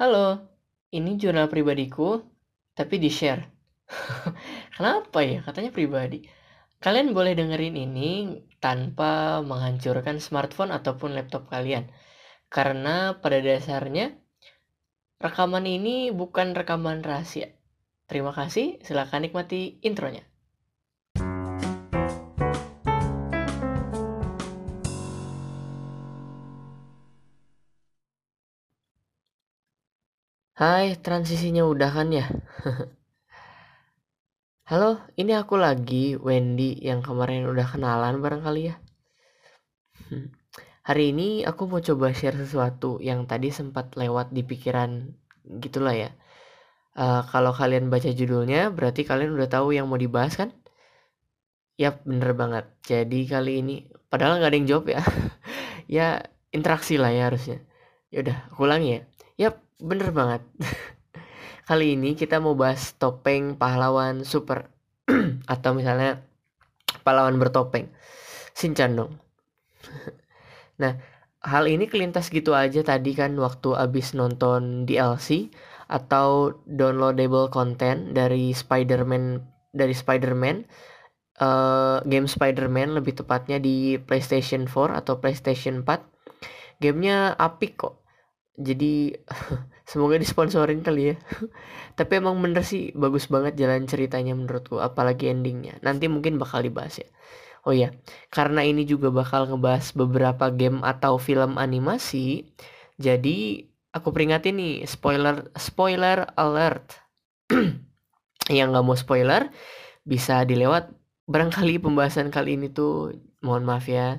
Halo, ini jurnal pribadiku, tapi di-share. Kenapa ya? Katanya pribadi. Kalian boleh dengerin ini tanpa menghancurkan smartphone ataupun laptop kalian. Karena pada dasarnya rekaman ini bukan rekaman rahasia. Terima kasih, silahkan nikmati intronya. Hai, transisinya udah kan ya? Halo, ini aku lagi, Wendy, yang kemarin udah kenalan barangkali ya. Hari ini aku mau coba share sesuatu yang tadi sempat lewat di pikiran gitulah ya. Uh, kalau kalian baca judulnya, berarti kalian udah tahu yang mau dibahas kan? Yap, bener banget. Jadi kali ini, padahal nggak ada yang jawab ya. ya, interaksi lah ya harusnya. Yaudah, aku ulangi ya. Yap, bener banget. Kali ini kita mau bahas topeng pahlawan super atau misalnya pahlawan bertopeng. Sinchan dong. nah, hal ini kelintas gitu aja tadi kan waktu abis nonton DLC atau downloadable content dari Spider-Man dari Spider-Man uh, game Spider-Man lebih tepatnya di PlayStation 4 atau PlayStation 4. Gamenya apik kok jadi semoga disponsorin kali ya. Tapi emang bener sih bagus banget jalan ceritanya menurutku apalagi endingnya. Nanti mungkin bakal dibahas ya. Oh ya karena ini juga bakal ngebahas beberapa game atau film animasi jadi aku peringatin nih spoiler spoiler alert. Yang nggak mau spoiler bisa dilewat. Barangkali pembahasan kali ini tuh mohon maaf ya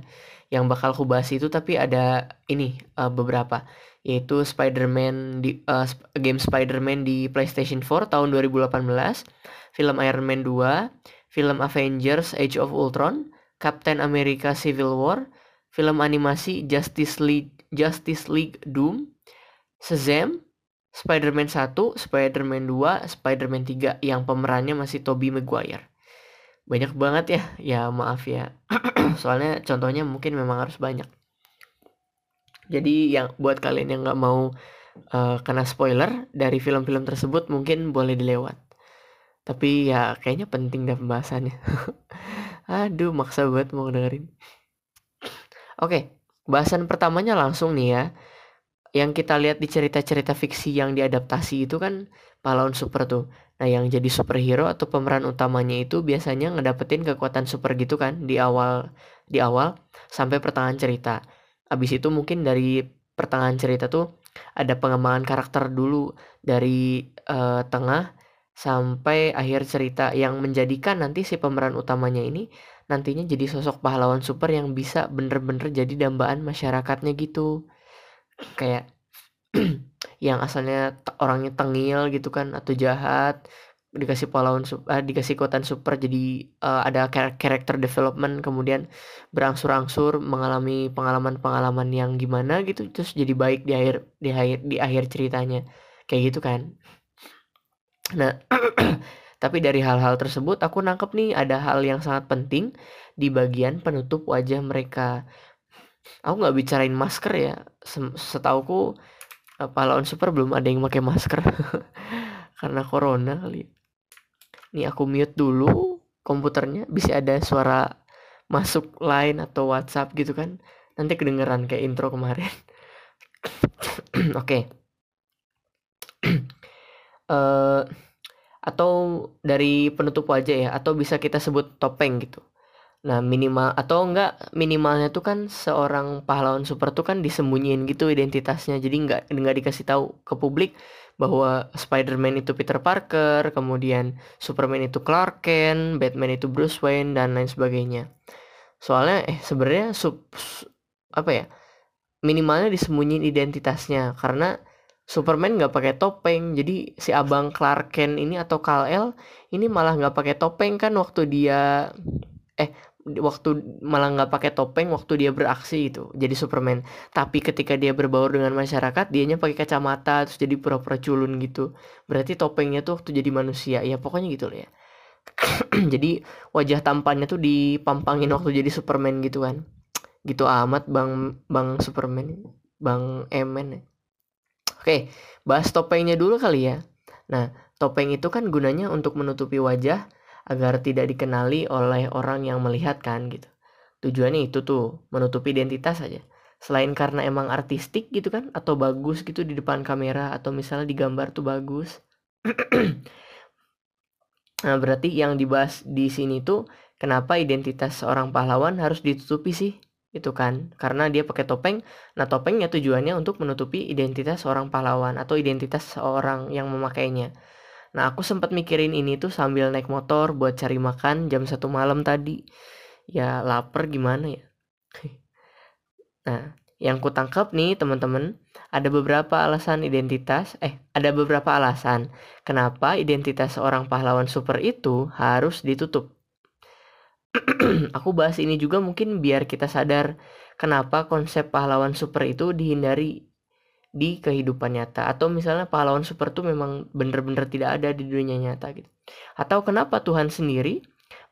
yang bakal aku bahas itu tapi ada ini uh, beberapa yaitu Spider-Man di uh, game Spider-Man di PlayStation 4 tahun 2018, film Iron Man 2, film Avengers Age of Ultron, Captain America Civil War, film animasi Justice League Justice League Doom, Shazam, Spider-Man 1, Spider-Man 2, Spider-Man 3 yang pemerannya masih Tobey Maguire. Banyak banget ya, ya maaf ya. Soalnya contohnya mungkin memang harus banyak. Jadi yang buat kalian yang nggak mau uh, kena spoiler dari film-film tersebut mungkin boleh dilewat. Tapi ya kayaknya penting dah pembahasannya. Aduh, maksa banget mau dengerin. Oke, bahasan pertamanya langsung nih ya. Yang kita lihat di cerita-cerita fiksi yang diadaptasi itu kan pahlawan super tuh. Nah, yang jadi superhero atau pemeran utamanya itu biasanya ngedapetin kekuatan super gitu kan di awal di awal sampai pertengahan cerita. Abis itu mungkin dari pertengahan cerita tuh ada pengembangan karakter dulu dari uh, tengah sampai akhir cerita yang menjadikan nanti si pemeran utamanya ini nantinya jadi sosok pahlawan super yang bisa bener-bener jadi dambaan masyarakatnya gitu kayak yang asalnya orangnya tengil gitu kan atau jahat dikasih pahlawan uh, dikasih kekuatan super jadi uh, ada karakter development kemudian berangsur-angsur mengalami pengalaman-pengalaman yang gimana gitu terus jadi baik di akhir di akhir di akhir ceritanya. Kayak gitu kan. Nah tapi dari hal-hal tersebut aku nangkep nih ada hal yang sangat penting di bagian penutup wajah mereka. Aku nggak bicarain masker ya setauku pahlawan super belum ada yang pakai masker karena corona kali Nih aku mute dulu komputernya bisa ada suara masuk line atau WhatsApp gitu kan. Nanti kedengeran kayak intro kemarin. Oke. okay. uh, eh, atau dari penutup wajah ya atau bisa kita sebut topeng gitu. Nah, minimal atau enggak minimalnya tuh kan seorang pahlawan super tuh kan disembunyiin gitu identitasnya. Jadi enggak enggak dikasih tahu ke publik bahwa Spider-Man itu Peter Parker, kemudian Superman itu Clark Kent, Batman itu Bruce Wayne dan lain sebagainya. Soalnya eh sebenarnya sub apa ya? Minimalnya disembunyiin identitasnya karena Superman nggak pakai topeng, jadi si abang Clark Kent ini atau Kal-El ini malah nggak pakai topeng kan waktu dia eh waktu malah nggak pakai topeng waktu dia beraksi itu jadi Superman. Tapi ketika dia berbaur dengan masyarakat dianya pakai kacamata terus jadi pura-pura culun gitu. Berarti topengnya tuh waktu jadi manusia. Ya pokoknya gitu loh ya. Jadi wajah tampannya tuh dipampangin waktu jadi Superman gitu kan. Gitu amat bang bang Superman bang Emen ya. Oke, bahas topengnya dulu kali ya. Nah, topeng itu kan gunanya untuk menutupi wajah agar tidak dikenali oleh orang yang melihat kan gitu. Tujuannya itu tuh, menutupi identitas saja. Selain karena emang artistik gitu kan, atau bagus gitu di depan kamera, atau misalnya di gambar tuh bagus. nah, berarti yang dibahas di sini tuh, kenapa identitas seorang pahlawan harus ditutupi sih? itu kan karena dia pakai topeng nah topengnya tujuannya untuk menutupi identitas seorang pahlawan atau identitas seorang yang memakainya nah aku sempat mikirin ini tuh sambil naik motor buat cari makan jam satu malam tadi. Ya lapar gimana ya? Nah yang ku tangkap nih teman-teman ada beberapa alasan identitas eh ada beberapa alasan kenapa identitas seorang pahlawan super itu harus ditutup. Aku bahas ini juga mungkin biar kita sadar kenapa konsep pahlawan super itu dihindari di kehidupan nyata. Atau misalnya pahlawan super itu memang bener-bener tidak ada di dunia nyata gitu. Atau kenapa Tuhan sendiri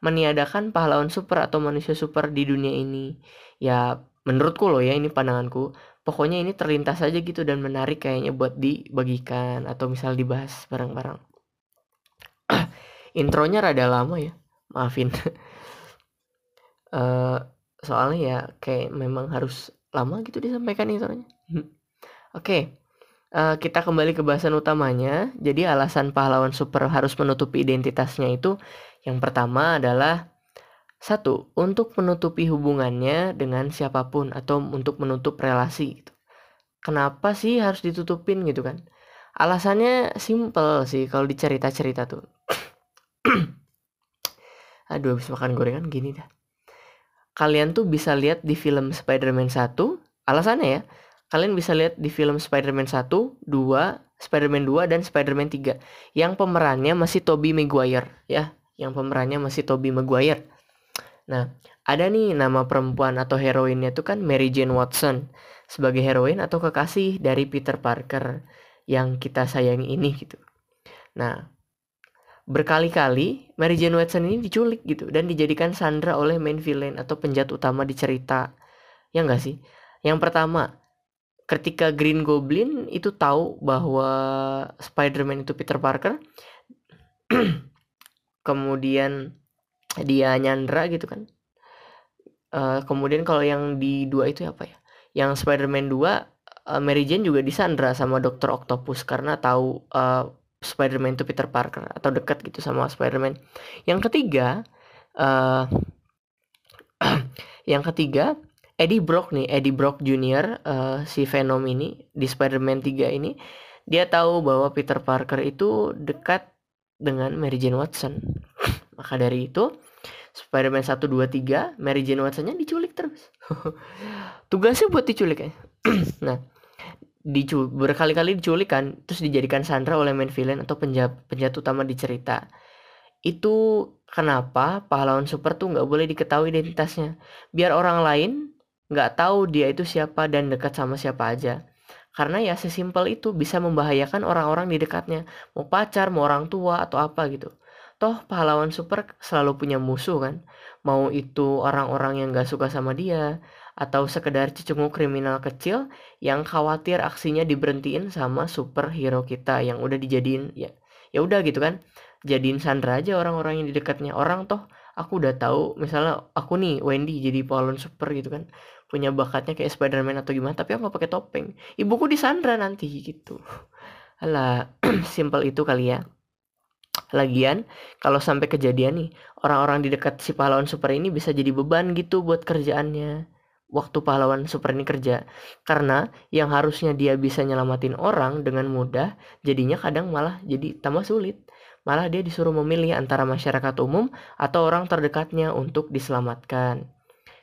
meniadakan pahlawan super atau manusia super di dunia ini? Ya menurutku loh ya ini pandanganku. Pokoknya ini terlintas aja gitu dan menarik kayaknya buat dibagikan atau misal dibahas bareng-bareng. Intronya rada lama ya maafin. Uh, soalnya ya kayak memang harus lama gitu disampaikan intronya. Oke, uh, kita kembali ke bahasan utamanya. Jadi alasan pahlawan super harus menutupi identitasnya itu yang pertama adalah satu, untuk menutupi hubungannya dengan siapa pun atau untuk menutup relasi gitu. Kenapa sih harus ditutupin gitu kan? Alasannya simple sih kalau dicerita-cerita tuh. Aduh habis makan gorengan gini dah kalian tuh bisa lihat di film Spider-Man 1 alasannya ya kalian bisa lihat di film Spider-Man 1, 2, Spider-Man 2 dan Spider-Man 3 yang pemerannya masih Tobey Maguire ya yang pemerannya masih Tobey Maguire nah ada nih nama perempuan atau heroinnya tuh kan Mary Jane Watson sebagai heroin atau kekasih dari Peter Parker yang kita sayangi ini gitu nah berkali-kali Mary Jane Watson ini diculik gitu dan dijadikan Sandra oleh main villain atau penjahat utama di cerita. Ya enggak sih? Yang pertama, ketika Green Goblin itu tahu bahwa Spider-Man itu Peter Parker, kemudian dia nyandra gitu kan. Uh, kemudian kalau yang di dua itu apa ya? Yang Spider-Man 2 uh, eh, Mary Jane juga disandra sama Dr. Octopus karena tahu uh, Spider-Man itu Peter Parker atau dekat gitu sama Spider-Man. Yang ketiga, uh, yang ketiga Eddie Brock nih, Eddie Brock Jr. Uh, si Venom ini di Spider-Man 3 ini dia tahu bahwa Peter Parker itu dekat dengan Mary Jane Watson. Maka dari itu Spider-Man 1 2 3 Mary Jane Watsonnya diculik terus. Tugasnya buat diculik ya. nah, dicu berkali-kali diculik kan terus dijadikan Sandra oleh main villain atau penjahat penjahat utama di cerita itu kenapa pahlawan super tuh nggak boleh diketahui identitasnya biar orang lain nggak tahu dia itu siapa dan dekat sama siapa aja. Karena ya sesimpel itu bisa membahayakan orang-orang di dekatnya. Mau pacar mau orang tua atau apa gitu. Toh pahlawan super selalu punya musuh kan. Mau itu orang-orang yang gak suka sama dia atau sekedar cecunguk kriminal kecil yang khawatir aksinya diberhentiin sama superhero kita yang udah dijadiin ya ya udah gitu kan. Jadiin Sandra aja orang-orang yang di dekatnya. Orang toh aku udah tahu misalnya aku nih Wendy jadi pahlawan super gitu kan punya bakatnya kayak Spiderman atau gimana tapi aku pakai topeng. Ibuku di Sandra nanti gitu. Alah, simple itu kali ya. Lagian, kalau sampai kejadian nih, orang-orang di dekat si pahlawan super ini bisa jadi beban gitu buat kerjaannya. Waktu pahlawan super ini kerja. Karena yang harusnya dia bisa nyelamatin orang dengan mudah jadinya kadang malah jadi tambah sulit. Malah dia disuruh memilih antara masyarakat umum atau orang terdekatnya untuk diselamatkan.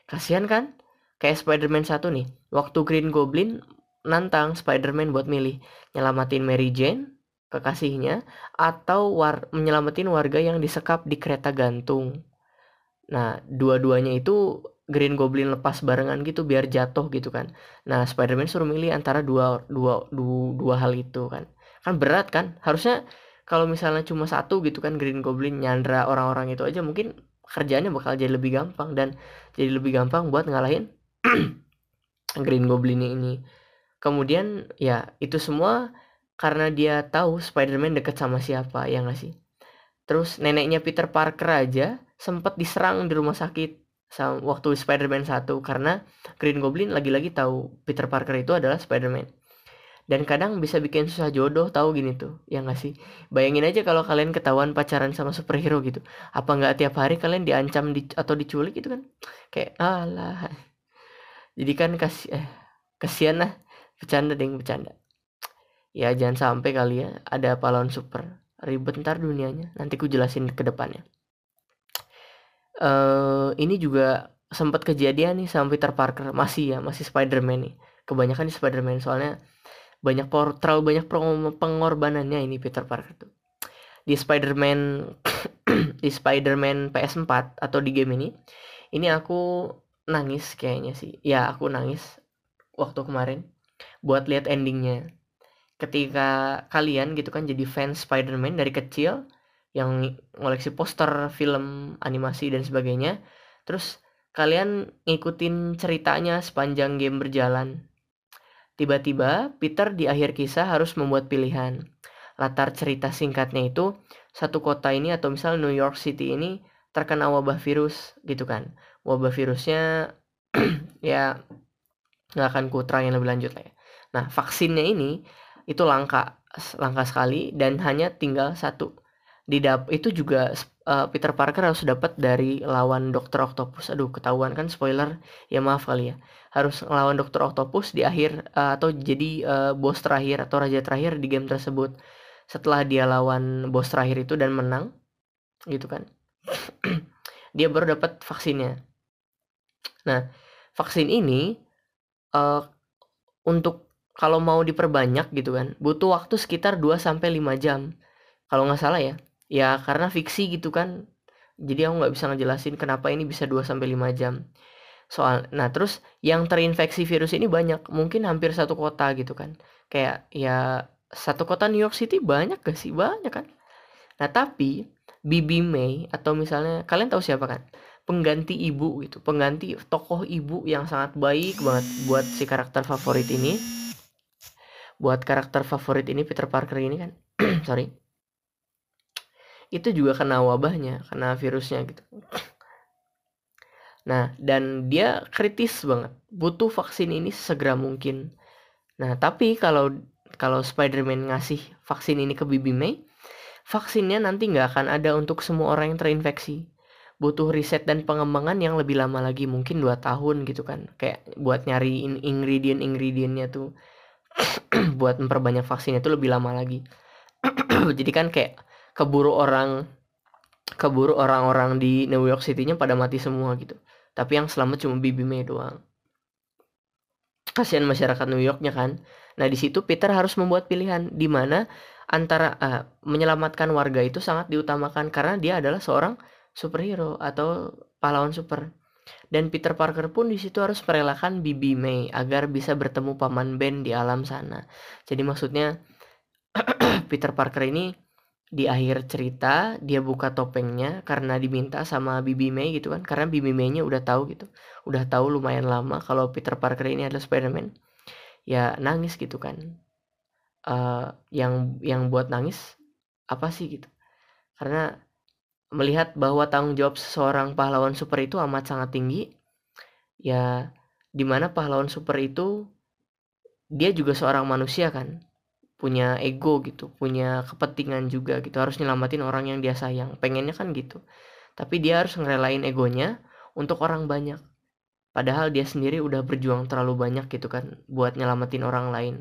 Kasihan kan kayak Spider-Man satu nih waktu Green Goblin nantang Spider-Man buat milih nyelamatin Mary Jane kekasihnya atau war menyelamatin warga yang disekap di kereta gantung nah dua-duanya itu Green Goblin lepas barengan gitu biar jatuh gitu kan. Nah, Spider-Man suruh milih antara dua, dua, dua, dua hal itu kan. Kan berat kan? Harusnya kalau misalnya cuma satu gitu kan Green Goblin nyandra orang-orang itu aja mungkin kerjanya bakal jadi lebih gampang dan jadi lebih gampang buat ngalahin Green Goblin ini. Kemudian ya itu semua karena dia tahu Spider-Man deket sama siapa ya nggak sih? Terus neneknya Peter Parker aja sempat diserang di rumah sakit waktu Spider-Man 1 karena Green Goblin lagi-lagi tahu Peter Parker itu adalah Spider-Man. Dan kadang bisa bikin susah jodoh tahu gini tuh ya nggak sih? Bayangin aja kalau kalian ketahuan pacaran sama superhero gitu. Apa nggak tiap hari kalian diancam di, atau diculik gitu kan? Kayak alah jadi kan kasih eh kasihan lah bercanda deh bercanda. Ya jangan sampai kali ya ada pahlawan super. Ribet ntar dunianya nanti ku jelasin ke depannya. Uh, ini juga sempat kejadian nih sama Peter Parker. Masih ya masih Spider-Man nih. Kebanyakan di Spider-Man soalnya banyak terlalu banyak pengorbanannya ini Peter Parker tuh. Di Spider-Man di Spider-Man PS4 atau di game ini ini aku nangis kayaknya sih ya aku nangis waktu kemarin buat lihat endingnya ketika kalian gitu kan jadi fans Spider-Man dari kecil yang ngoleksi poster film animasi dan sebagainya terus kalian ngikutin ceritanya sepanjang game berjalan Tiba-tiba, Peter di akhir kisah harus membuat pilihan. Latar cerita singkatnya itu, satu kota ini atau misal New York City ini terkena wabah virus gitu kan. Wabah virusnya ya nggak akan kuterangin lebih lanjut lah ya. Nah, vaksinnya ini itu langka, langka sekali dan hanya tinggal satu. Di dap itu juga uh, Peter Parker harus dapat dari lawan Dokter Octopus. Aduh, ketahuan kan spoiler. Ya maaf kali ya. Harus ngelawan Dokter Octopus di akhir uh, atau jadi uh, bos terakhir atau raja terakhir di game tersebut. Setelah dia lawan bos terakhir itu dan menang, gitu kan. dia baru dapat vaksinnya. Nah, vaksin ini uh, untuk kalau mau diperbanyak gitu kan, butuh waktu sekitar 2 sampai 5 jam. Kalau nggak salah ya ya karena fiksi gitu kan. Jadi aku nggak bisa ngejelasin kenapa ini bisa 2 sampai 5 jam. Soal nah terus yang terinfeksi virus ini banyak mungkin hampir satu kota gitu kan. Kayak ya satu kota New York City banyak gak sih? Banyak kan? Nah tapi Bibi May atau misalnya kalian tahu siapa kan pengganti ibu gitu pengganti tokoh ibu yang sangat baik banget buat si karakter favorit ini buat karakter favorit ini Peter Parker ini kan sorry itu juga kena wabahnya, kena virusnya gitu. Nah, dan dia kritis banget, butuh vaksin ini segera mungkin. Nah, tapi kalau kalau Spider-Man ngasih vaksin ini ke Bibi May, vaksinnya nanti nggak akan ada untuk semua orang yang terinfeksi. Butuh riset dan pengembangan yang lebih lama lagi, mungkin 2 tahun gitu kan. Kayak buat nyari ingredient-ingredientnya tuh buat memperbanyak vaksinnya itu lebih lama lagi. Jadi kan kayak keburu orang keburu orang-orang di New York City-nya pada mati semua gitu. Tapi yang selamat cuma Bibi May doang. Kasihan masyarakat New Yorknya kan. Nah di situ Peter harus membuat pilihan di mana antara uh, menyelamatkan warga itu sangat diutamakan karena dia adalah seorang superhero atau pahlawan super. Dan Peter Parker pun di situ harus merelakan Bibi May agar bisa bertemu paman Ben di alam sana. Jadi maksudnya Peter Parker ini di akhir cerita dia buka topengnya karena diminta sama Bibi May gitu kan. Karena Bibi May-nya udah tahu gitu. Udah tahu lumayan lama kalau Peter Parker ini adalah Spider-Man. Ya nangis gitu kan. Uh, yang yang buat nangis apa sih gitu. Karena melihat bahwa tanggung jawab seseorang pahlawan super itu amat sangat tinggi ya di mana pahlawan super itu dia juga seorang manusia kan punya ego gitu, punya kepentingan juga gitu, harus nyelamatin orang yang dia sayang. Pengennya kan gitu. Tapi dia harus ngerelain egonya untuk orang banyak. Padahal dia sendiri udah berjuang terlalu banyak gitu kan buat nyelamatin orang lain.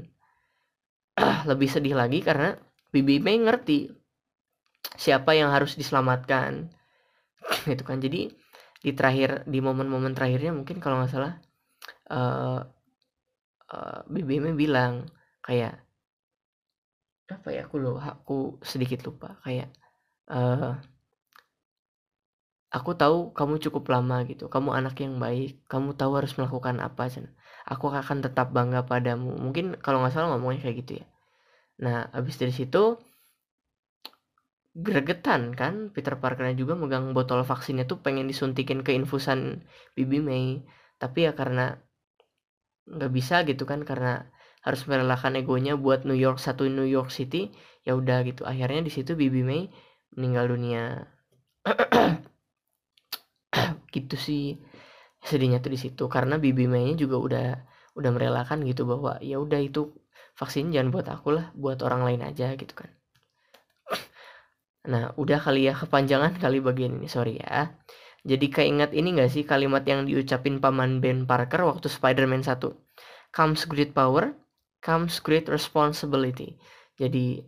Lebih sedih lagi karena Bibi May ngerti siapa yang harus diselamatkan. gitu kan. Jadi di terakhir di momen-momen terakhirnya mungkin kalau nggak salah uh, uh, Bibi May bilang kayak apa ya aku loh aku sedikit lupa. Kayak uh, aku tahu kamu cukup lama gitu. Kamu anak yang baik. Kamu tahu harus melakukan apa cen. Aku akan tetap bangga padamu. Mungkin kalau nggak salah ngomongnya kayak gitu ya. Nah abis dari situ gregetan kan Peter Parker juga megang botol vaksinnya tuh pengen disuntikin ke infusan Bibi May. Tapi ya karena nggak bisa gitu kan karena harus merelakan egonya buat New York satu New York City ya udah gitu. Akhirnya di situ Bibi May meninggal dunia. Gitu sih. Sedihnya tuh di situ karena Bibi May juga udah udah merelakan gitu bahwa ya udah itu vaksin jangan buat aku lah buat orang lain aja gitu kan nah udah kali ya kepanjangan kali bagian ini sorry ya jadi keinget ini gak sih kalimat yang diucapin paman Ben Parker waktu Spider-Man 1 comes great power comes great responsibility jadi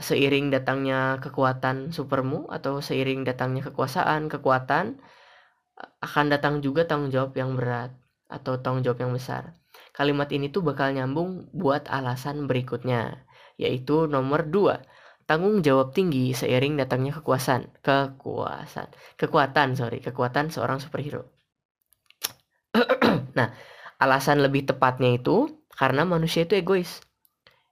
seiring datangnya kekuatan supermu atau seiring datangnya kekuasaan, kekuatan akan datang juga tanggung jawab yang berat atau tanggung jawab yang besar. Kalimat ini tuh bakal nyambung buat alasan berikutnya, yaitu nomor 2. Tanggung jawab tinggi seiring datangnya kekuasaan, kekuasaan, kekuatan, sorry, kekuatan seorang superhero. nah, alasan lebih tepatnya itu karena manusia itu egois.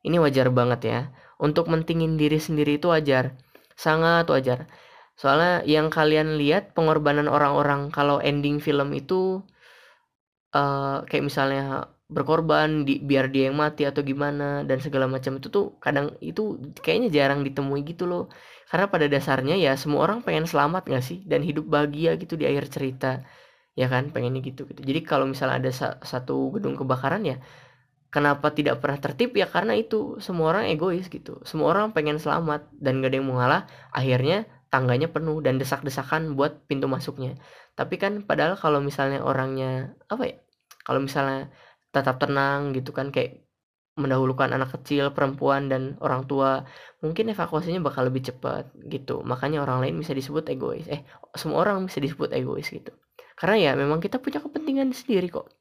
Ini wajar banget ya. Untuk mentingin diri sendiri itu wajar. Sangat wajar. Soalnya yang kalian lihat pengorbanan orang-orang kalau ending film itu uh, kayak misalnya berkorban di, biar dia yang mati atau gimana dan segala macam itu tuh kadang itu kayaknya jarang ditemui gitu loh. Karena pada dasarnya ya semua orang pengen selamat gak sih? Dan hidup bahagia gitu di akhir cerita. Ya kan? Pengennya gitu gitu. Jadi kalau misalnya ada sa satu gedung kebakaran ya kenapa tidak pernah tertib? Ya karena itu semua orang egois gitu. Semua orang pengen selamat dan gak ada yang mau ngalah akhirnya tangganya penuh dan desak-desakan buat pintu masuknya. Tapi kan padahal kalau misalnya orangnya apa ya? Kalau misalnya tetap tenang gitu kan kayak mendahulukan anak kecil, perempuan dan orang tua, mungkin evakuasinya bakal lebih cepat gitu. Makanya orang lain bisa disebut egois. Eh, semua orang bisa disebut egois gitu. Karena ya memang kita punya kepentingan sendiri kok.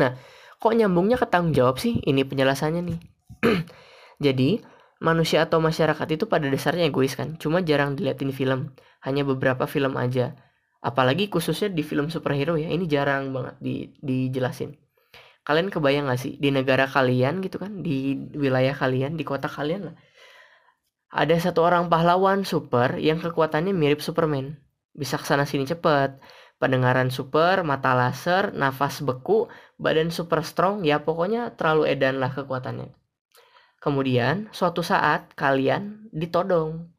Nah, kok nyambungnya ke tanggung jawab sih? Ini penjelasannya nih. Jadi, manusia atau masyarakat itu pada dasarnya egois kan, cuma jarang diliatin film, hanya beberapa film aja. Apalagi khususnya di film superhero ya, ini jarang banget di, dijelasin. Kalian kebayang gak sih di negara kalian gitu kan, di wilayah kalian, di kota kalian lah. Ada satu orang pahlawan super yang kekuatannya mirip Superman. Bisa ke sana sini cepet, pendengaran super, mata laser, nafas beku, badan super strong, ya pokoknya terlalu edan lah kekuatannya. Kemudian suatu saat kalian ditodong.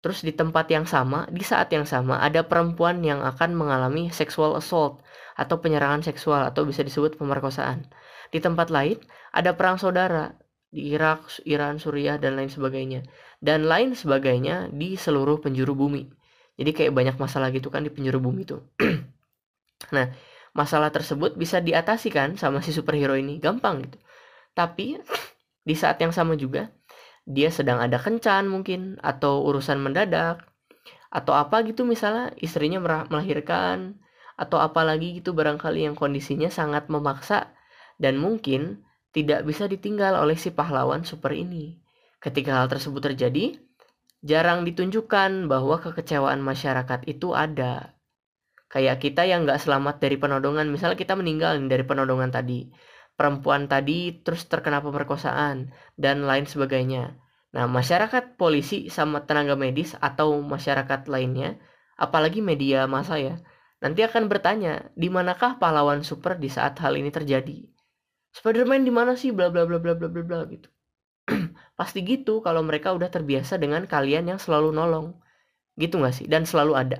Terus di tempat yang sama, di saat yang sama ada perempuan yang akan mengalami sexual assault atau penyerangan seksual atau bisa disebut pemerkosaan. Di tempat lain ada perang saudara di Irak, Iran, Suriah dan lain sebagainya. Dan lain sebagainya di seluruh penjuru bumi. Jadi kayak banyak masalah gitu kan di penjuru bumi itu. nah, masalah tersebut bisa diatasi kan sama si superhero ini, gampang gitu. Tapi di saat yang sama juga dia sedang ada kencan mungkin atau urusan mendadak atau apa gitu misalnya istrinya melahirkan atau apalagi gitu barangkali yang kondisinya sangat memaksa dan mungkin tidak bisa ditinggal oleh si pahlawan super ini. Ketika hal tersebut terjadi, jarang ditunjukkan bahwa kekecewaan masyarakat itu ada. Kayak kita yang nggak selamat dari penodongan, misalnya kita meninggal dari penodongan tadi, perempuan tadi terus terkena pemerkosaan dan lain sebagainya. Nah, masyarakat polisi sama tenaga medis atau masyarakat lainnya, apalagi media massa ya, nanti akan bertanya, di manakah pahlawan super di saat hal ini terjadi? Spiderman di mana sih? Bla bla bla bla bla bla bla gitu. Pasti gitu kalau mereka udah terbiasa dengan kalian yang selalu nolong. Gitu gak sih? Dan selalu ada.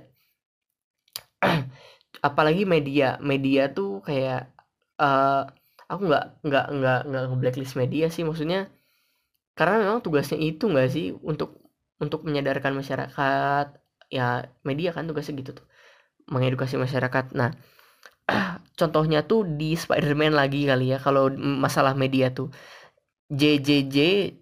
Apalagi media. Media tuh kayak... Uh, aku nggak nggak nggak nggak blacklist media sih maksudnya karena memang tugasnya itu nggak sih untuk untuk menyadarkan masyarakat ya media kan tugasnya gitu tuh mengedukasi masyarakat. Nah contohnya tuh di Spider-Man lagi kali ya kalau masalah media tuh JJJ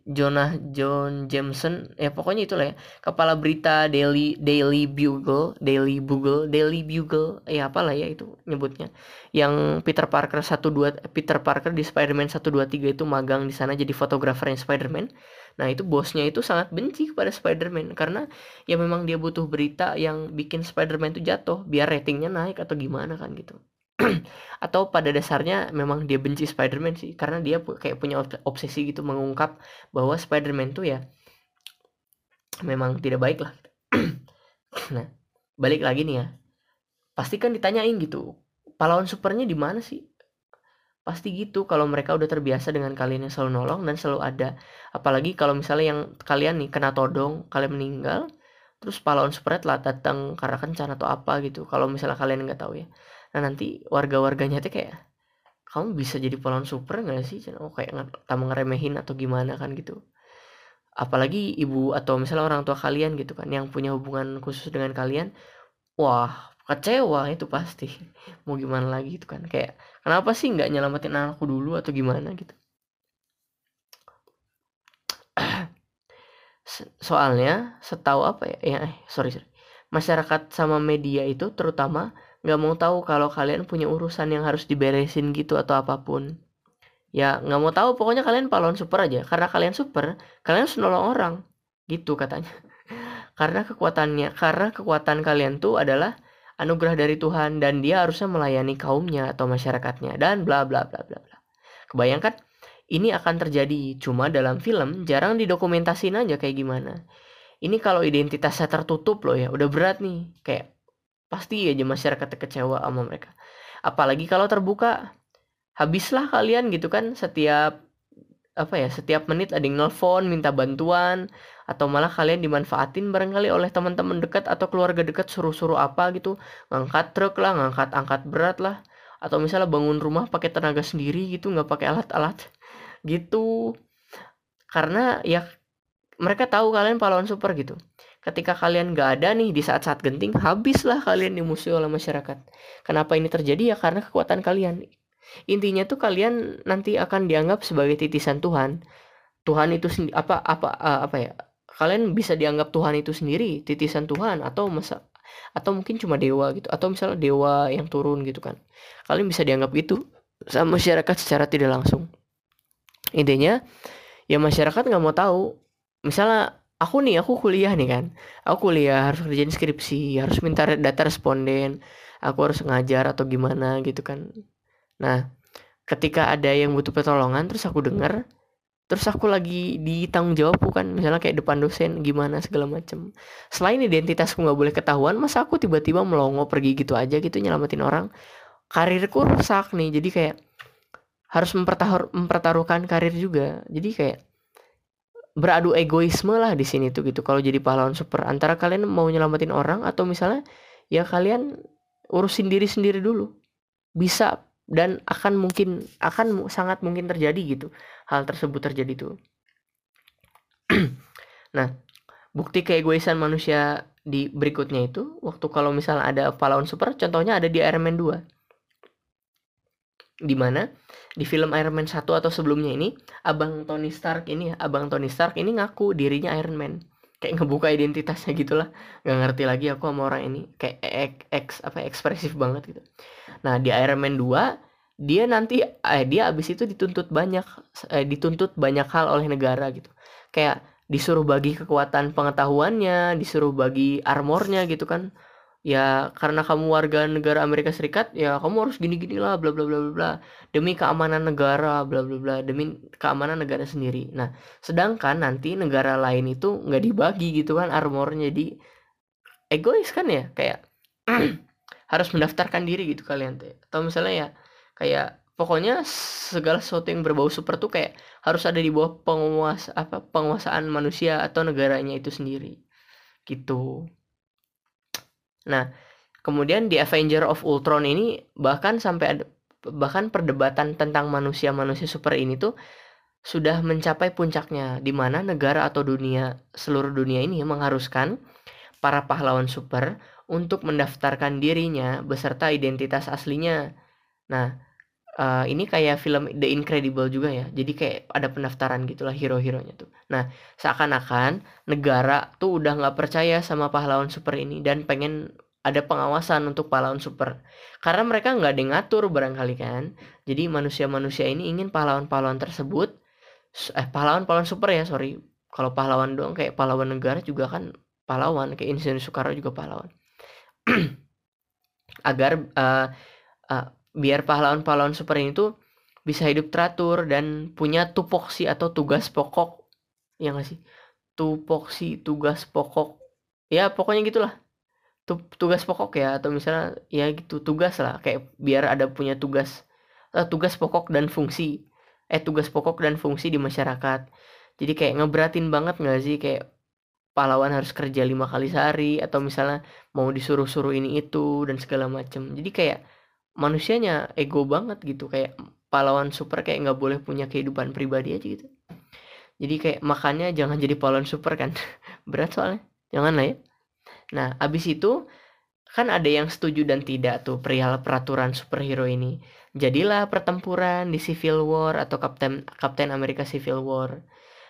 Jonah John Jameson ya pokoknya itulah ya. Kepala berita Daily Daily Bugle Daily Bugle Daily Bugle ya apalah ya itu nyebutnya. Yang Peter Parker 12 Peter Parker di Spider-Man 123 itu magang di sana jadi fotografernya Spider-Man. Nah itu bosnya itu sangat benci kepada Spider-Man karena ya memang dia butuh berita yang bikin Spider-Man itu jatuh biar ratingnya naik atau gimana kan gitu atau pada dasarnya memang dia benci Spider-Man sih karena dia kayak punya obsesi gitu mengungkap bahwa Spider-Man tuh ya memang tidak baik lah. Nah balik lagi nih ya. Pasti kan ditanyain gitu pahlawan supernya di mana sih? Pasti gitu kalau mereka udah terbiasa dengan kalian yang selalu nolong dan selalu ada. Apalagi kalau misalnya yang kalian nih kena todong kalian meninggal terus pahlawan spread lah datang karena kencan atau apa gitu. Kalau misalnya kalian nggak tahu ya nah nanti warga-warganya tuh kayak kamu bisa jadi pahlawan super nggak sih? Oh kayak kamu ngeremehin atau gimana kan gitu. Apalagi ibu atau misalnya orang tua kalian gitu kan yang punya hubungan khusus dengan kalian wah kecewa itu pasti. Mau gimana lagi itu kan kayak kenapa sih nggak nyelamatin anakku dulu atau gimana? Gitu. Soalnya setahu apa ya ya eh, sorry sorry masyarakat sama media itu terutama nggak mau tahu kalau kalian punya urusan yang harus diberesin gitu atau apa pun. Ya nggak mau tahu pokoknya kalian pahlawan super aja. Karena kalian super kalian harus nolong orang. Gitu katanya. Karena kekuatannya karena kekuatan kalian tuh adalah anugerah dari Tuhan dan dia harusnya melayani kaumnya atau masyarakatnya dan bla bla bla bla bla. Kebayangkan? Ini akan terjadi. Cuma dalam film jarang didokumentasin aja kayak gimana. Ini kalau identitasnya tertutup loh ya, udah berat nih. Kayak pasti aja masyarakat kecewa sama mereka. Apalagi kalau terbuka, habislah kalian gitu kan setiap apa ya setiap menit ada yang nelfon minta bantuan atau malah kalian dimanfaatin barangkali oleh teman-teman dekat atau keluarga dekat suruh-suruh apa gitu ngangkat truk lah ngangkat angkat berat lah atau misalnya bangun rumah pakai tenaga sendiri gitu nggak pakai alat-alat gitu karena ya mereka tahu kalian pahlawan super gitu. Ketika kalian nggak ada nih di saat-saat genting habislah kalian dimusuhi oleh masyarakat. Kenapa ini terjadi? Ya karena kekuatan kalian. Intinya tuh kalian nanti akan dianggap sebagai titisan Tuhan. Tuhan itu apa apa uh, apa ya kalian bisa dianggap Tuhan itu sendiri titisan Tuhan atau masa atau mungkin cuma dewa gitu atau misalnya dewa yang turun gitu kan. Kalian bisa dianggap itu sama masyarakat secara tidak langsung. Intinya ya masyarakat nggak mau tahu misalnya aku nih aku kuliah nih kan. Aku kuliah harus kerjain skripsi harus minta data responden aku harus ngajar atau gimana gitu kan. Nah ketika ada yang butuh pertolongan terus aku dengar terus aku lagi di tanggung jawab bukan misalnya kayak depan dosen gimana segala macem. Selain identitasku nggak boleh ketahuan masa aku tiba-tiba melongo pergi gitu aja gitu nyelamatin orang karirku rusak nih. Jadi kayak harus mempertaruh, mempertaruhkan karir juga. Jadi kayak beradu egoisme lah di sini tuh gitu. Kalau jadi pahlawan super antara kalian mau nyelamatin orang atau misalnya ya kalian urusin diri sendiri dulu. Bisa dan akan mungkin akan sangat mungkin terjadi gitu. Hal tersebut terjadi tuh. Nah bukti keegoisan manusia di berikutnya itu waktu kalau misalnya ada pahlawan super contohnya ada di Iron Man 2 di mana di film Iron Man 1 atau sebelumnya ini abang Tony Stark ini abang Tony Stark ini ngaku dirinya Iron Man. Kayak ngebuka identitasnya gitulah. Nggak ngerti lagi aku sama orang ini. Kayak eks apa ekspresif banget gitu. Nah di Iron Man 2 dia nanti eh dia abis itu dituntut banyak eh, dituntut banyak hal oleh negara gitu. Kayak disuruh bagi kekuatan pengetahuannya disuruh bagi armornya gitu kan ya karena kamu warga negara Amerika Serikat ya kamu harus gini-gini lah bla bla bla bla demi keamanan negara bla bla bla. Demi keamanan negara sendiri. Nah sedangkan nanti negara lain itu nggak dibagi gitu kan armornya. Jadi egois kan ya? Kayak harus mendaftarkan diri gitu kalian tuh atau misalnya ya kayak pokoknya segala sesuatu yang berbau super tuh kayak harus ada di bawah penguasa apa penguasaan manusia atau negaranya itu sendiri. Gitu Nah, kemudian di Avenger of Ultron ini bahkan sampai ada bahkan perdebatan tentang manusia-manusia super ini tuh sudah mencapai puncaknya di mana negara atau dunia seluruh dunia ini mengharuskan para pahlawan super untuk mendaftarkan dirinya beserta identitas aslinya. Nah, uh, ini kayak film The Incredible juga ya. Jadi kayak ada pendaftaran gitulah hero-heronya tuh. Nah, seakan-akan negara tuh udah nggak percaya sama pahlawan super ini dan pengen ada pengawasan untuk pahlawan super. Karena mereka nggak ada ngatur barangkali kan. Jadi manusia-manusia ini ingin pahlawan-pahlawan tersebut eh pahlawan-pahlawan super ya, sorry. Kalau pahlawan doang kayak pahlawan negara juga kan pahlawan, kayak Insinyur Soekarno juga pahlawan. Agar uh, uh, biar pahlawan-pahlawan super ini tuh bisa hidup teratur dan punya tupoksi atau tugas pokok. Ya nggak sih? Tupoksi tugas pokok. Ya pokoknya gitulah. Tugas pokok ya atau misalnya ya gitu tugas lah. Kayak biar ada punya tugas uh, tugas pokok dan fungsi. Eh tugas pokok dan fungsi di masyarakat. Jadi kayak ngeberatin banget nggak sih? Kayak pahlawan harus kerja lima kali sehari atau misalnya mau disuruh-suruh ini itu dan segala macem. Jadi kayak manusianya ego banget gitu kayak pahlawan super kayak nggak boleh punya kehidupan pribadi aja gitu. Jadi kayak makannya jangan jadi pahlawan super kan berat soalnya jangan lah ya. Nah abis itu kan ada yang setuju dan tidak tuh perihal peraturan superhero ini. Jadilah pertempuran di Civil War atau Kapten Kapten Amerika Civil War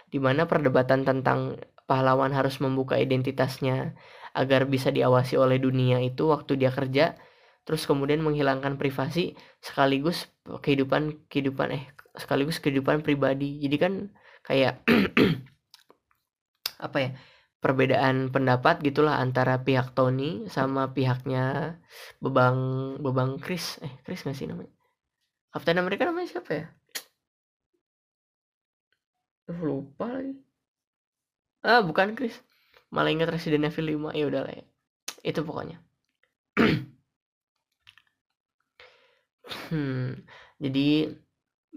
di mana perdebatan tentang pahlawan harus membuka identitasnya agar bisa diawasi oleh dunia itu waktu dia kerja terus kemudian menghilangkan privasi sekaligus kehidupan kehidupan eh sekaligus kehidupan pribadi. Jadi kan kayak apa ya perbedaan pendapat gitulah antara pihak Tony sama pihaknya Bebang Bebang Chris. Eh Chris nggak sih namanya? Captain America namanya siapa ya? Lupa lagi. Ah bukan Chris. Malah ingat Resident Evil 5 ya udah lah ya. Itu pokoknya hmm jadi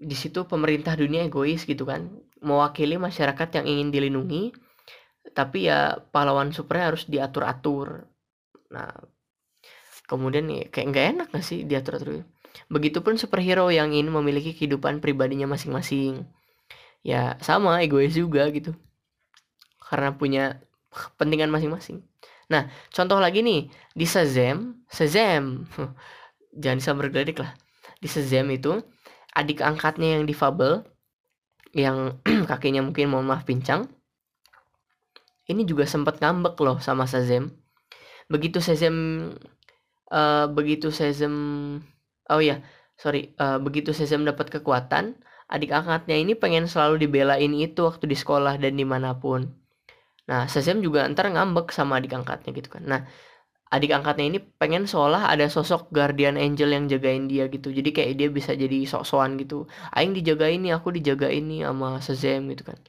di situ pemerintah dunia egois gitu kan mewakili masyarakat yang ingin dilindungi tapi ya pahlawan supernya harus diatur-atur. Nah kemudian nih kayak nggak enak gak sih diatur-atur? Begitupun superhero yang ingin memiliki kehidupan pribadinya masing-masing. Ya sama egois juga gitu. Karena punya kepentingan masing-masing. Nah contoh lagi nih di Shazam Shazam jangan sampai bergeledek lah di Shazam itu adik angkatnya yang difabel yang kakinya mungkin mohon maaf pincang ini juga sempat ngambek loh sama Shazam. Begitu Shazam uh, begitu Shazam oh ya, sorry, uh, begitu Shazam dapat kekuatan, adik angkatnya ini pengen selalu dibelain itu waktu di sekolah dan di mana pun. Nah, Shazam juga ntar ngambek sama adik angkatnya gitu kan. Nah, adik angkatnya ini pengen seolah ada sosok guardian angel yang jagain dia gitu. Jadi kayak dia bisa jadi sok-sokan gitu. Aing dijagain nih, aku dijagain nih sama Shazam gitu kan.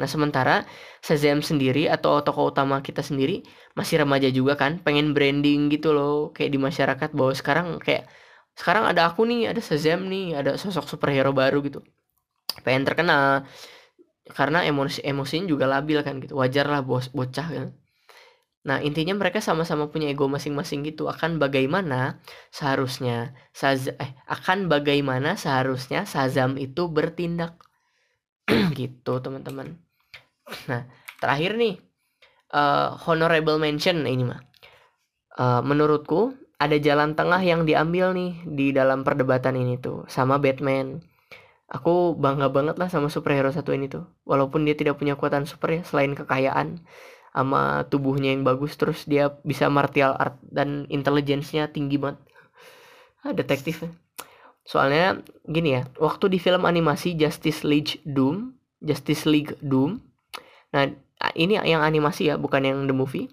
Nah sementara Shazam sendiri atau tokoh utama kita sendiri masih remaja juga kan, pengen branding gitu loh, kayak di masyarakat bahwa sekarang kayak sekarang ada aku nih, ada Shazam nih, ada sosok superhero baru gitu, pengen terkenal karena emosi emosinya juga labil kan gitu, wajar lah bos bocah kan. Nah intinya mereka sama-sama punya ego masing-masing gitu akan bagaimana seharusnya Saz eh akan bagaimana seharusnya Shazam itu bertindak gitu teman-teman Nah, terakhir nih uh, honorable mention ini mah. Uh, menurutku ada jalan tengah yang diambil nih di dalam perdebatan ini tuh sama Batman. Aku bangga banget lah sama superhero satu ini tuh. Walaupun dia tidak punya kekuatan super ya selain kekayaan sama tubuhnya yang bagus terus dia bisa martial art dan intelijensinya tinggi banget. Ah, detektif. Soalnya gini ya, waktu di film animasi Justice League Doom, Justice League Doom Nah, ini yang animasi ya, bukan yang the movie.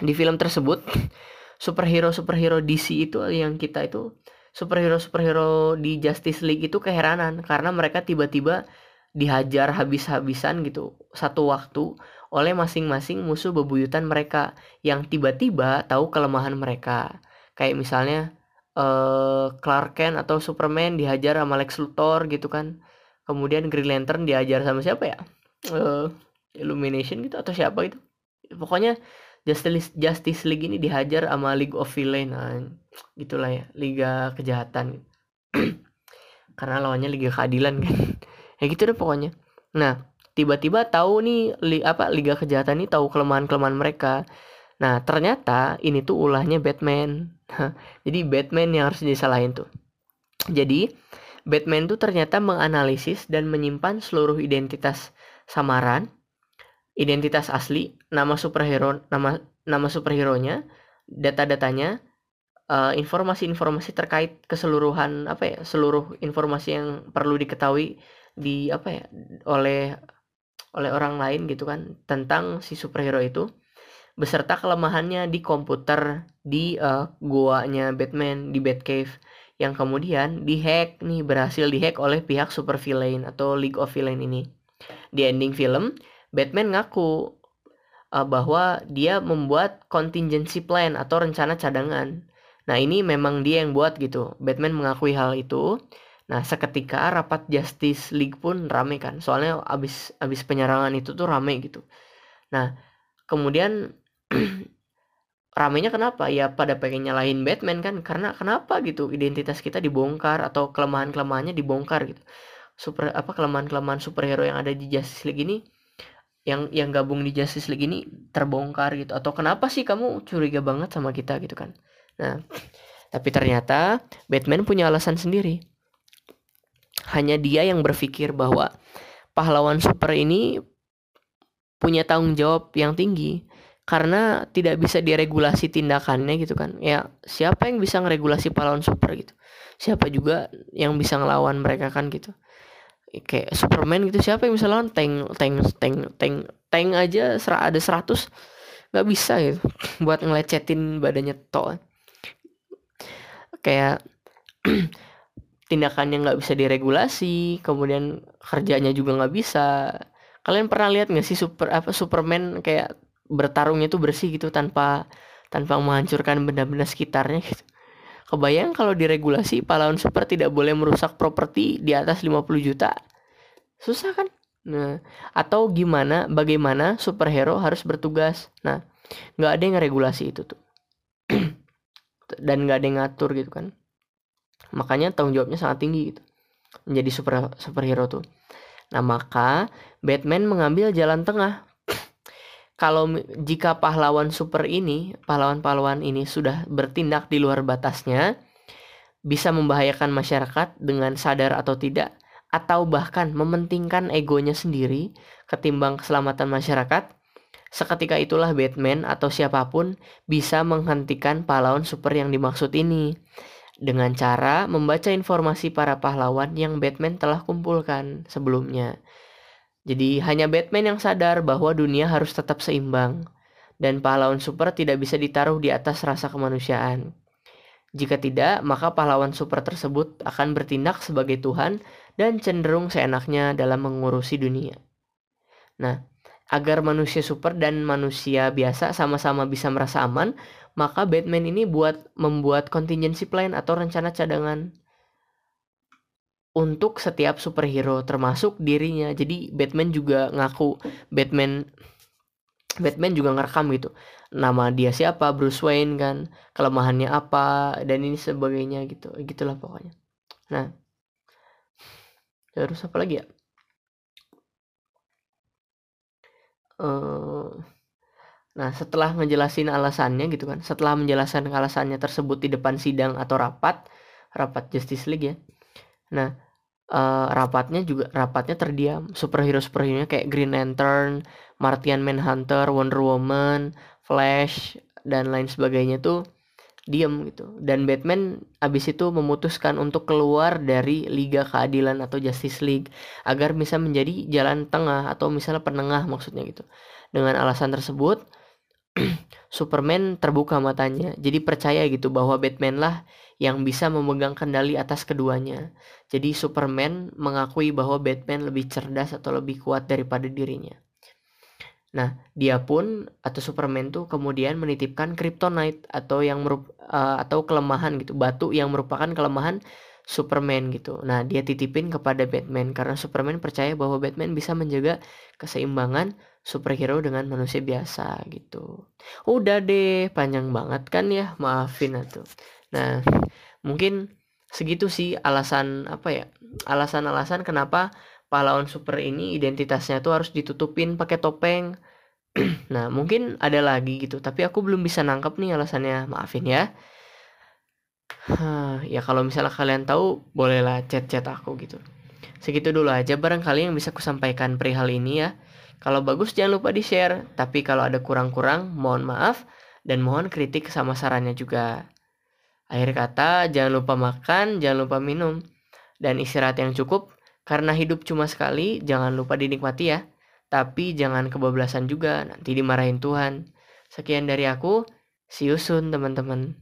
Di film tersebut, superhero-superhero DC itu yang kita itu superhero-superhero di Justice League itu keheranan karena mereka tiba-tiba dihajar habis-habisan gitu satu waktu oleh masing-masing musuh bebuyutan mereka yang tiba-tiba tahu kelemahan mereka. Kayak misalnya uh, Clark Kent atau Superman dihajar sama Lex Luthor gitu kan. Kemudian Green Lantern dihajar sama siapa ya? Uh, Illumination gitu atau siapa gitu pokoknya Justice Justice League ini dihajar sama League of Villain nah, gitulah ya Liga Kejahatan karena lawannya Liga Keadilan kan ya gitu deh pokoknya nah tiba-tiba tahu nih li, apa Liga Kejahatan ini tahu kelemahan-kelemahan mereka. Nah ternyata ini tuh ulahnya Batman. Jadi Batman yang harus disalahin tuh. Jadi Batman tuh ternyata menganalisis dan menyimpan seluruh identitas samaran identitas asli, nama superhero, nama nama superhero-nya, data-datanya, uh, informasi-informasi terkait keseluruhan apa ya, seluruh informasi yang perlu diketahui di apa ya, oleh oleh orang lain gitu kan tentang si superhero itu beserta kelemahannya di komputer di uh, guanya Batman di Batcave yang kemudian dihack nih berhasil dihack oleh pihak supervillain atau League of Villain ini. Di ending film, Batman ngaku uh, bahwa dia membuat contingency plan atau rencana cadangan. Nah, ini memang dia yang buat gitu. Batman mengakui hal itu. Nah, seketika rapat Justice League pun rame kan. Soalnya abis abis penyerangan itu tuh rame gitu. Nah, kemudian ramenya kenapa? Ya pada pengen nyalahin Batman kan karena kenapa gitu identitas kita dibongkar atau kelemahan-kelemahannya dibongkar gitu. Super apa kelemahan-kelemahan superhero yang ada di Justice League ini yang yang gabung di Justice League ini terbongkar gitu atau kenapa sih kamu curiga banget sama kita gitu kan. Nah, tapi ternyata Batman punya alasan sendiri hanya dia yang berpikir bahwa pahlawan super ini punya tanggung jawab yang tinggi. Karena tidak bisa diregulasi tindakannya gitu kan. Ya siapa yang bisa ngeregulasi pahlawan super gitu? Siapa juga yang bisa ngelawan mereka kan gitu. Kayak Superman gitu siapa yang bisa lawan? Tank tank tank tank tank aja ser ada 100 nggak bisa gitu buat ngelecetin badannya to kayak tindakannya nggak bisa diregulasi kemudian kerjanya juga nggak bisa. Kalian pernah lihat nggak sih super apa Superman kayak bertarungnya tuh bersih gitu tanpa tanpa menghancurkan benda-benda sekitarnya gitu? Kebayang kalau diregulasi pahlawan super tidak boleh merusak properti di atas 50 juta? Susah kan? Nah atau gimana bagaimana superhero harus bertugas? Nah nggak ada yang regulasi itu tuh. Dan nggak ada yang ngatur gitu kan makanya tanggung jawabnya sangat tinggi gitu. Menjadi super superhero tuh. Nah maka Batman mengambil jalan tengah. Kalau jika pahlawan super ini pahlawan-pahlawan ini sudah bertindak di luar batasnya bisa membahayakan masyarakat dengan sadar atau tidak atau bahkan mementingkan egonya sendiri ketimbang keselamatan masyarakat seketika itulah Batman atau siapa pun bisa menghentikan pahlawan super yang dimaksud ini dengan cara membaca informasi para pahlawan yang Batman telah kumpulkan sebelumnya. Jadi hanya Batman yang sadar bahwa dunia harus tetap seimbang dan pahlawan super tidak bisa ditaruh di atas rasa kemanusiaan. Jika tidak, maka pahlawan super tersebut akan bertindak sebagai Tuhan dan cenderung seenaknya dalam mengurusi dunia. Nah, agar manusia super dan manusia biasa sama-sama bisa merasa aman, maka Batman ini buat membuat contingency plan atau rencana cadangan untuk setiap superhero termasuk dirinya. Jadi Batman juga ngaku Batman Batman juga ngerekam gitu. Nama dia siapa, Bruce Wayne kan, kelemahannya apa dan ini sebagainya gitu. Gitulah pokoknya. Nah, terus apa lagi ya? Uh, Nah, setelah ngejelasin alasannya gitu kan, setelah menjelaskan alasannya tersebut di depan sidang atau rapat, rapat Justice League ya. Nah, uh, rapatnya juga rapatnya terdiam. Superhero-superhero kayak Green Lantern, Martian Manhunter, Wonder Woman, Flash dan lain sebagainya tuh diem gitu. Dan Batman abis itu memutuskan untuk keluar dari Liga Keadilan atau Justice League agar bisa menjadi jalan tengah atau misalnya penengah maksudnya gitu. Dengan alasan tersebut, Superman terbuka matanya. Jadi percaya gitu bahwa Batman lah yang bisa memegang kendali atas keduanya. Jadi Superman mengakui bahwa Batman lebih cerdas atau lebih kuat daripada dirinya. Nah, dia pun atau Superman tuh kemudian menitipkan Kryptonite atau yang merup, uh, atau kelemahan gitu, batu yang merupakan kelemahan Superman gitu. Nah, dia titipin kepada Batman karena Superman percaya bahwa Batman bisa menjaga keseimbangan superhero dengan manusia biasa gitu. Udah deh, panjang banget kan ya, maafin atuh. Nah, mungkin segitu sih alasan apa ya? Alasan-alasan kenapa pahlawan super ini identitasnya tuh harus ditutupin pakai topeng. nah, mungkin ada lagi gitu, tapi aku belum bisa nangkep nih alasannya, maafin ya. ya kalau misalnya kalian tahu, bolehlah chat-chat aku gitu. Segitu dulu aja barangkali yang bisa kusampaikan perihal ini ya. Kalau bagus jangan lupa di-share, tapi kalau ada kurang-kurang mohon maaf dan mohon kritik sama sarannya juga. Akhir kata, jangan lupa makan, jangan lupa minum, dan istirahat yang cukup, karena hidup cuma sekali, jangan lupa dinikmati ya. Tapi jangan kebablasan juga, nanti dimarahin Tuhan. Sekian dari aku, see you soon teman-teman.